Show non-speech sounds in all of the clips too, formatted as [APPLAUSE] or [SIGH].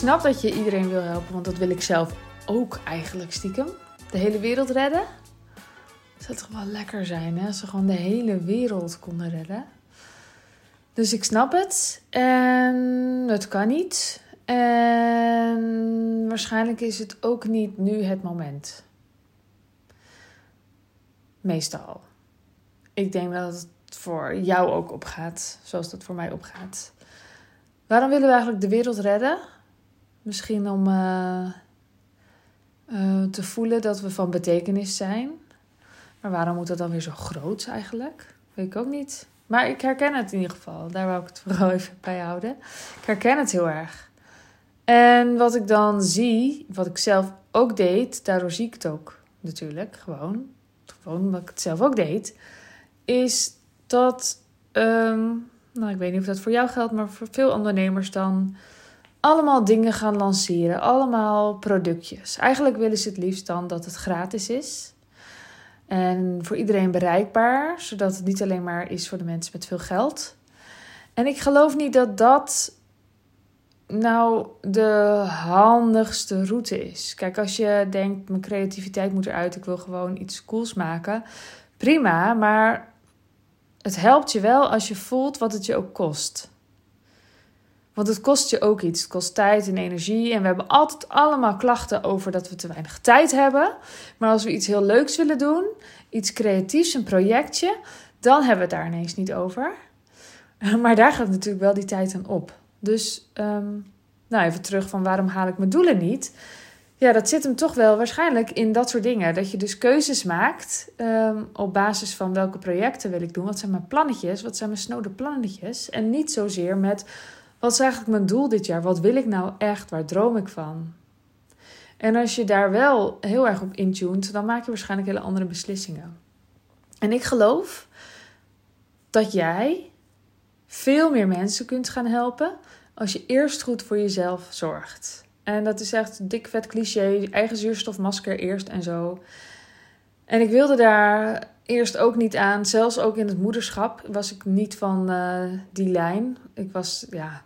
snap dat je iedereen wil helpen, want dat wil ik zelf ook eigenlijk stiekem. De hele wereld redden. Zou toch wel lekker zijn, hè? Als ze gewoon de hele wereld konden redden. Dus ik snap het. En het kan niet. En waarschijnlijk is het ook niet nu het moment. Meestal. Ik denk dat het voor jou ook opgaat, zoals dat voor mij opgaat. Waarom willen we eigenlijk de wereld redden? Misschien om uh, uh, te voelen dat we van betekenis zijn. Maar waarom moet dat dan weer zo groot eigenlijk? Weet ik ook niet. Maar ik herken het in ieder geval. Daar wou ik het vooral [LAUGHS] even bij houden. Ik herken het heel erg. En wat ik dan zie, wat ik zelf ook deed, daardoor zie ik het ook natuurlijk gewoon. Gewoon omdat ik het zelf ook deed. Is dat, um, nou ik weet niet of dat voor jou geldt, maar voor veel ondernemers dan allemaal dingen gaan lanceren. Allemaal productjes. Eigenlijk willen ze het liefst dan dat het gratis is. En voor iedereen bereikbaar, zodat het niet alleen maar is voor de mensen met veel geld. En ik geloof niet dat dat nou de handigste route is. Kijk, als je denkt, mijn creativiteit moet eruit, ik wil gewoon iets cools maken. Prima, maar het helpt je wel als je voelt wat het je ook kost. Want het kost je ook iets. Het kost tijd en energie. En we hebben altijd allemaal klachten over dat we te weinig tijd hebben. Maar als we iets heel leuks willen doen, iets creatiefs, een projectje, dan hebben we het daar ineens niet over. [LAUGHS] Maar daar gaat natuurlijk wel die tijd aan op. Dus, ehm, nou even terug van waarom haal ik mijn doelen niet? Ja, dat zit hem toch wel waarschijnlijk in dat soort dingen. Dat je dus keuzes maakt um, op basis van welke projecten wil ik doen. Wat zijn mijn plannetjes? Wat zijn mijn snode plannetjes? En niet zozeer met wat is eigenlijk mijn doel dit jaar? Wat wil ik nou echt? Waar droom ik van? En als je daar wel heel erg op intuned, dan maak je waarschijnlijk hele andere beslissingen. En ik geloof dat jij veel meer mensen kunt gaan helpen als je eerst goed voor jezelf zorgt. En dat is echt dik vet cliché, eigen zuurstofmasker eerst en zo. En ik wilde daar eerst ook niet aan, zelfs ook in het moederschap was ik niet van uh, die lijn. Ik was, ja,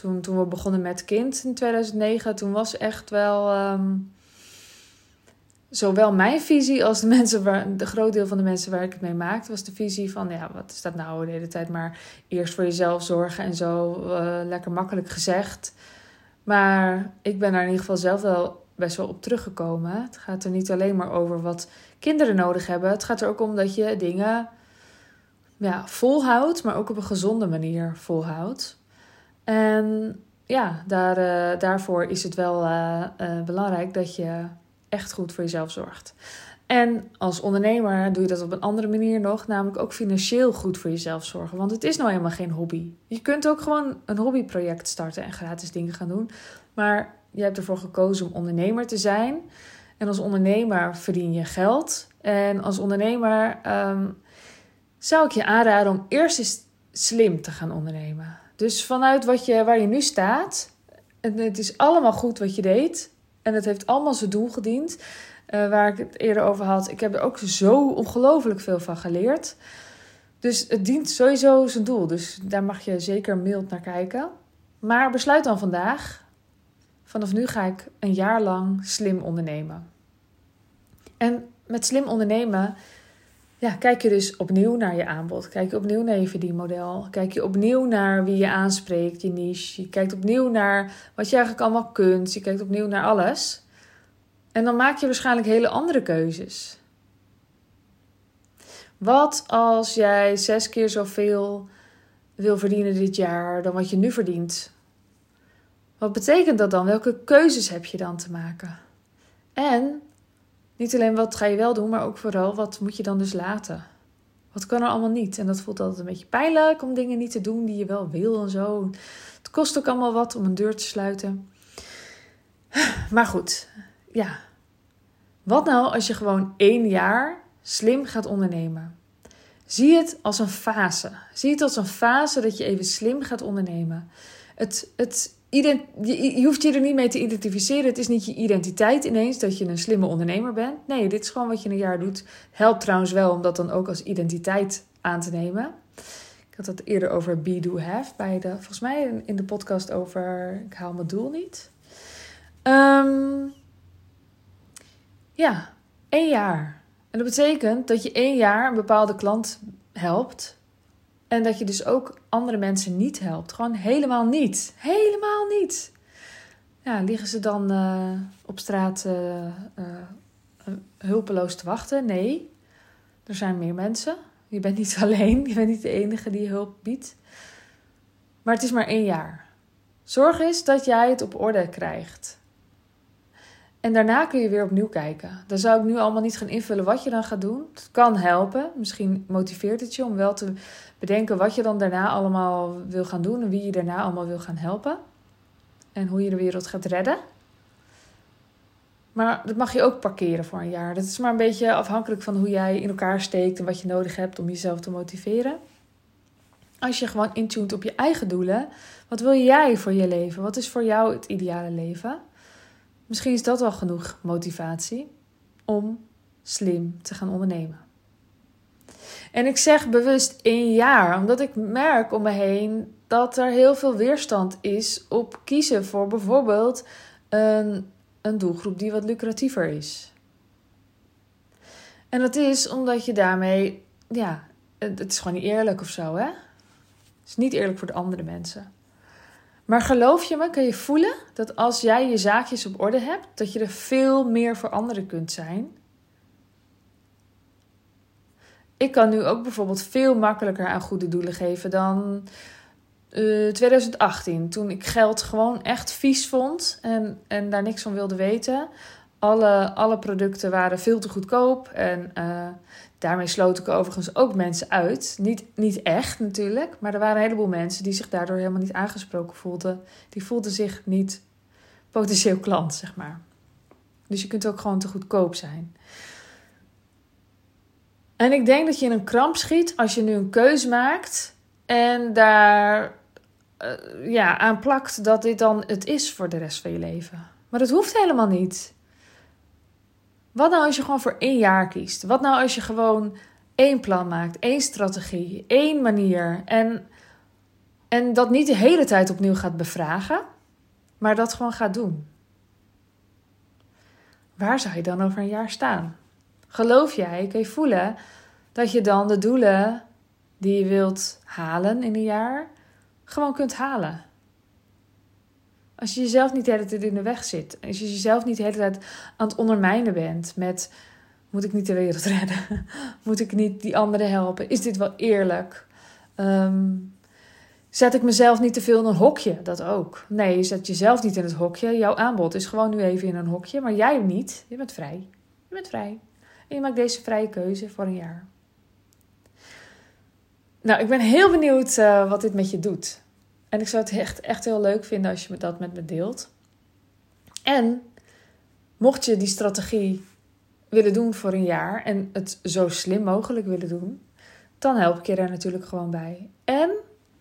toen, toen we begonnen met kind in 2009, toen was echt wel um, zowel mijn visie als de [LAUGHS] mensen waar, de groot deel van de mensen waar ik het mee maakte, was de visie van ja, wat is dat nou de hele tijd maar eerst voor jezelf zorgen en zo uh, lekker makkelijk gezegd. Maar ik ben daar in ieder geval zelf wel best wel op teruggekomen. Het gaat er niet alleen maar over wat kinderen nodig hebben. Het gaat er ook om dat je dingen ja, volhoudt, maar ook op een gezonde manier volhoudt. En ja, daar, uh, daarvoor is het wel uh, uh, belangrijk dat je echt goed voor jezelf zorgt. En als ondernemer doe je dat op een andere manier nog, namelijk ook financieel goed voor jezelf zorgen. Want het is nou helemaal geen hobby. Je kunt ook gewoon een hobbyproject starten en gratis dingen gaan doen. Maar je hebt ervoor gekozen om ondernemer te zijn. En als ondernemer verdien je geld. En als ondernemer um, zou ik je aanraden om eerst eens slim te gaan ondernemen. Dus vanuit wat je, waar je nu staat, en het is allemaal goed wat je deed. En het heeft allemaal zijn doel gediend. Uh, waar ik het eerder over had. Ik heb er ook zo ongelooflijk veel van geleerd. Dus het dient sowieso zijn doel. Dus daar mag je zeker mild naar kijken. Maar besluit dan vandaag. Vanaf nu ga ik een jaar lang slim ondernemen. En met slim ondernemen ja, kijk je dus opnieuw naar je aanbod. Kijk je opnieuw naar je verdienmodel. Kijk je opnieuw naar wie je aanspreekt, je niche. Je kijkt opnieuw naar wat je eigenlijk allemaal kunt. Je kijkt opnieuw naar alles. En dan maak je waarschijnlijk hele andere keuzes. Wat als jij zes keer zoveel wil verdienen dit jaar dan wat je nu verdient? Wat betekent dat dan? Welke keuzes heb je dan te maken? En niet alleen wat ga je wel doen, maar ook vooral wat moet je dan dus laten? Wat kan er allemaal niet? En dat voelt altijd een beetje pijnlijk om dingen niet te doen die je wel wil en zo. Het kost ook allemaal wat om een deur te sluiten. Maar goed, ja. Wat nou als je gewoon één jaar slim gaat ondernemen? Zie het als een fase. Zie het als een fase dat je even slim gaat ondernemen. Het, het je, je, hoeft je er niet mee te identificeren. Het is niet je identiteit ineens dat je een slimme ondernemer bent. Nee, dit is gewoon wat je een jaar doet. Helpt trouwens wel om dat dan ook als identiteit aan te nemen. Ik had het eerder over be, do, have. Bij de, volgens mij in de podcast over ik haal mijn doel niet. Ehm, ja, één jaar. En dat betekent dat je één jaar een bepaalde klant helpt. En dat je dus ook andere mensen niet helpt. Gewoon helemaal niet. Helemaal niet. Ja, liggen ze dan uh, op straat uh, uh, hulpeloos te wachten? Nee. Er zijn meer mensen. Je bent niet [LAUGHS] alleen. Je bent niet de enige die hulp biedt. Maar het is maar één jaar. Zorg eens dat jij het op orde krijgt. En daarna kun je weer opnieuw kijken. Dan zou ik nu allemaal niet gaan invullen wat je dan gaat doen. Het kan helpen. Misschien motiveert het je om wel te bedenken wat je dan daarna allemaal wil gaan doen en wie je daarna allemaal wil gaan helpen. En hoe je de wereld gaat redden. Maar dat mag je ook parkeren voor een jaar. Dat is maar een beetje afhankelijk van hoe jij in elkaar steekt en wat je nodig hebt om jezelf te motiveren. Als je gewoon intunt op je eigen doelen. Wat wil jij voor je leven? Wat is voor jou het ideale leven? Misschien is dat wel genoeg motivatie om slim te gaan ondernemen. En ik zeg bewust één jaar, omdat ik merk om me heen dat er heel veel weerstand is op kiezen voor bijvoorbeeld een, een doelgroep die wat lucratiever is. En dat is omdat je daarmee, ja, het is gewoon niet eerlijk of zo, hè? Het is niet eerlijk voor de andere mensen. Maar geloof je me, kun je voelen dat als jij je zaakjes op orde hebt, dat je er veel meer voor anderen kunt zijn. Ik kan nu ook bijvoorbeeld veel makkelijker aan goede doelen geven dan uh, eh, 2018. Toen ik geld gewoon echt vies vond en, en daar niks van wilde weten. Alle, alle producten waren veel te goedkoop. En uh, Daarmee sloot ik overigens ook mensen uit. Niet, niet echt natuurlijk, maar er waren een heleboel mensen die zich daardoor helemaal niet aangesproken voelden. Die voelden zich niet potentieel klant, zeg maar. Dus je kunt ook gewoon te goedkoop zijn. En ik denk dat je in een kramp schiet als je nu een keuze maakt en daar uh, ja, aan plakt dat dit dan het is voor de rest van je leven. Maar dat hoeft helemaal niet. Wat nou als je gewoon voor één jaar kiest? Wat nou als je gewoon één plan maakt, één strategie, één manier en, en dat niet de hele tijd opnieuw gaat bevragen, maar dat gewoon gaat doen? Waar zou je dan over een jaar staan? Geloof jij, kun je voelen dat je dan de doelen die je wilt halen in een jaar gewoon kunt halen? Als je jezelf niet de hele tijd in de weg zit. Als je jezelf niet de hele tijd aan het ondermijnen bent met... Moet ik niet de wereld [LAUGHS] redden? Moet ik niet die anderen helpen? Is dit wel eerlijk? Um, zet ik mezelf niet te veel in een hokje? Dat ook. Nee, je zet jezelf niet in het hokje. Jouw aanbod is gewoon nu even in een hokje. Maar jij niet. Je bent vrij. Je bent vrij. En je maakt deze vrije keuze voor een jaar. Nou, ik ben heel benieuwd uh, wat dit met je doet. En ik zou het echt, echt heel leuk vinden als je dat met me deelt. En mocht je die strategie willen doen voor een jaar en het zo slim mogelijk willen doen, dan help ik je daar natuurlijk gewoon bij. En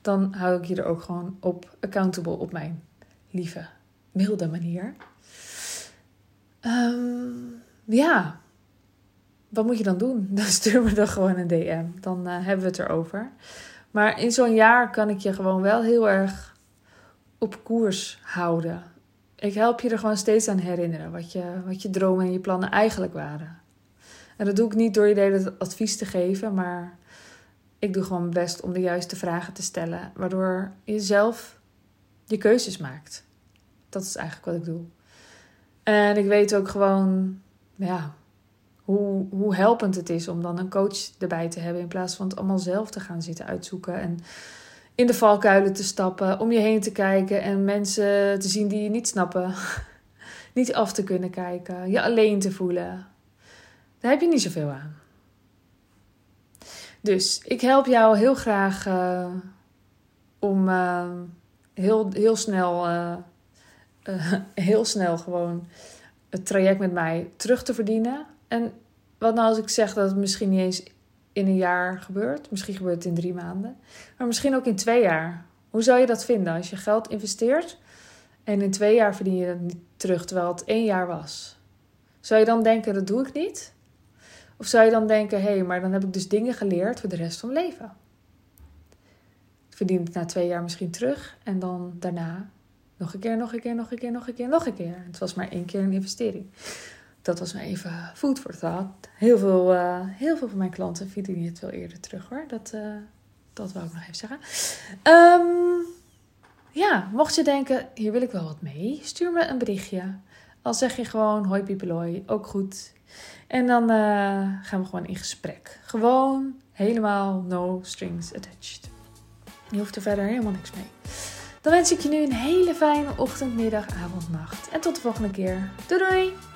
dan hou ik je er ook gewoon op accountable op mijn lieve, milde manier. Um, ja, wat moet je dan doen? [LAUGHS] Dan stuur me dan gewoon een DM. Dan uh, hebben we het erover. Maar in zo'n jaar kan ik je gewoon wel heel erg op koers houden. Ik help je er gewoon steeds aan herinneren wat je, wat je dromen en je plannen eigenlijk waren. En dat doe ik niet door je advies te geven, maar ik doe gewoon mijn best om de juiste vragen te stellen, waardoor je zelf je keuzes maakt. Dat is eigenlijk wat ik doe. En ik weet ook gewoon, ja, hoe, hoe helpend het is om dan een coach erbij te hebben in plaats van het allemaal zelf te gaan zitten uitzoeken en in de valkuilen te stappen, om je heen te kijken en mensen te zien die je niet snappen, [LAUGHS] niet af te kunnen kijken, je alleen te voelen. Daar heb je niet zoveel aan. Dus ik help jou heel graag uh, om uh, heel, heel snel, uh, [LAUGHS] heel snel gewoon het traject met mij terug te verdienen. En wat nou als ik zeg dat het misschien niet eens in een jaar gebeurt? Misschien gebeurt het in drie maanden. Maar misschien ook in twee jaar. Hoe zou je dat vinden als je geld investeert en in twee jaar verdien je het niet terug terwijl het één jaar was? Zou je dan denken, dat doe ik niet? Of zou je dan denken, hé, hey, maar dan heb ik dus dingen geleerd voor de rest van mijn leven? verdien ik na twee jaar misschien terug. En dan daarna nog een keer, nog een keer, nog een keer, nog een keer, nog een keer. Het was maar één keer een investering. Dat was maar even food for thought. Heel veel, uh, heel veel van mijn klanten verdienen het wel eerder terug hoor. Dat, uh, dat wou ik nog even zeggen. Um, ja, mocht je denken, hier wil ik wel wat mee, stuur me een berichtje. Al zeg je gewoon hoi piepeloi, ook goed. En dan uh, gaan we gewoon in gesprek. Gewoon helemaal no strings attached. Je hoeft er verder helemaal niks mee. Dan wens ik je nu een hele fijne ochtend, middag, avond, nacht. En tot de volgende keer. Doei doei!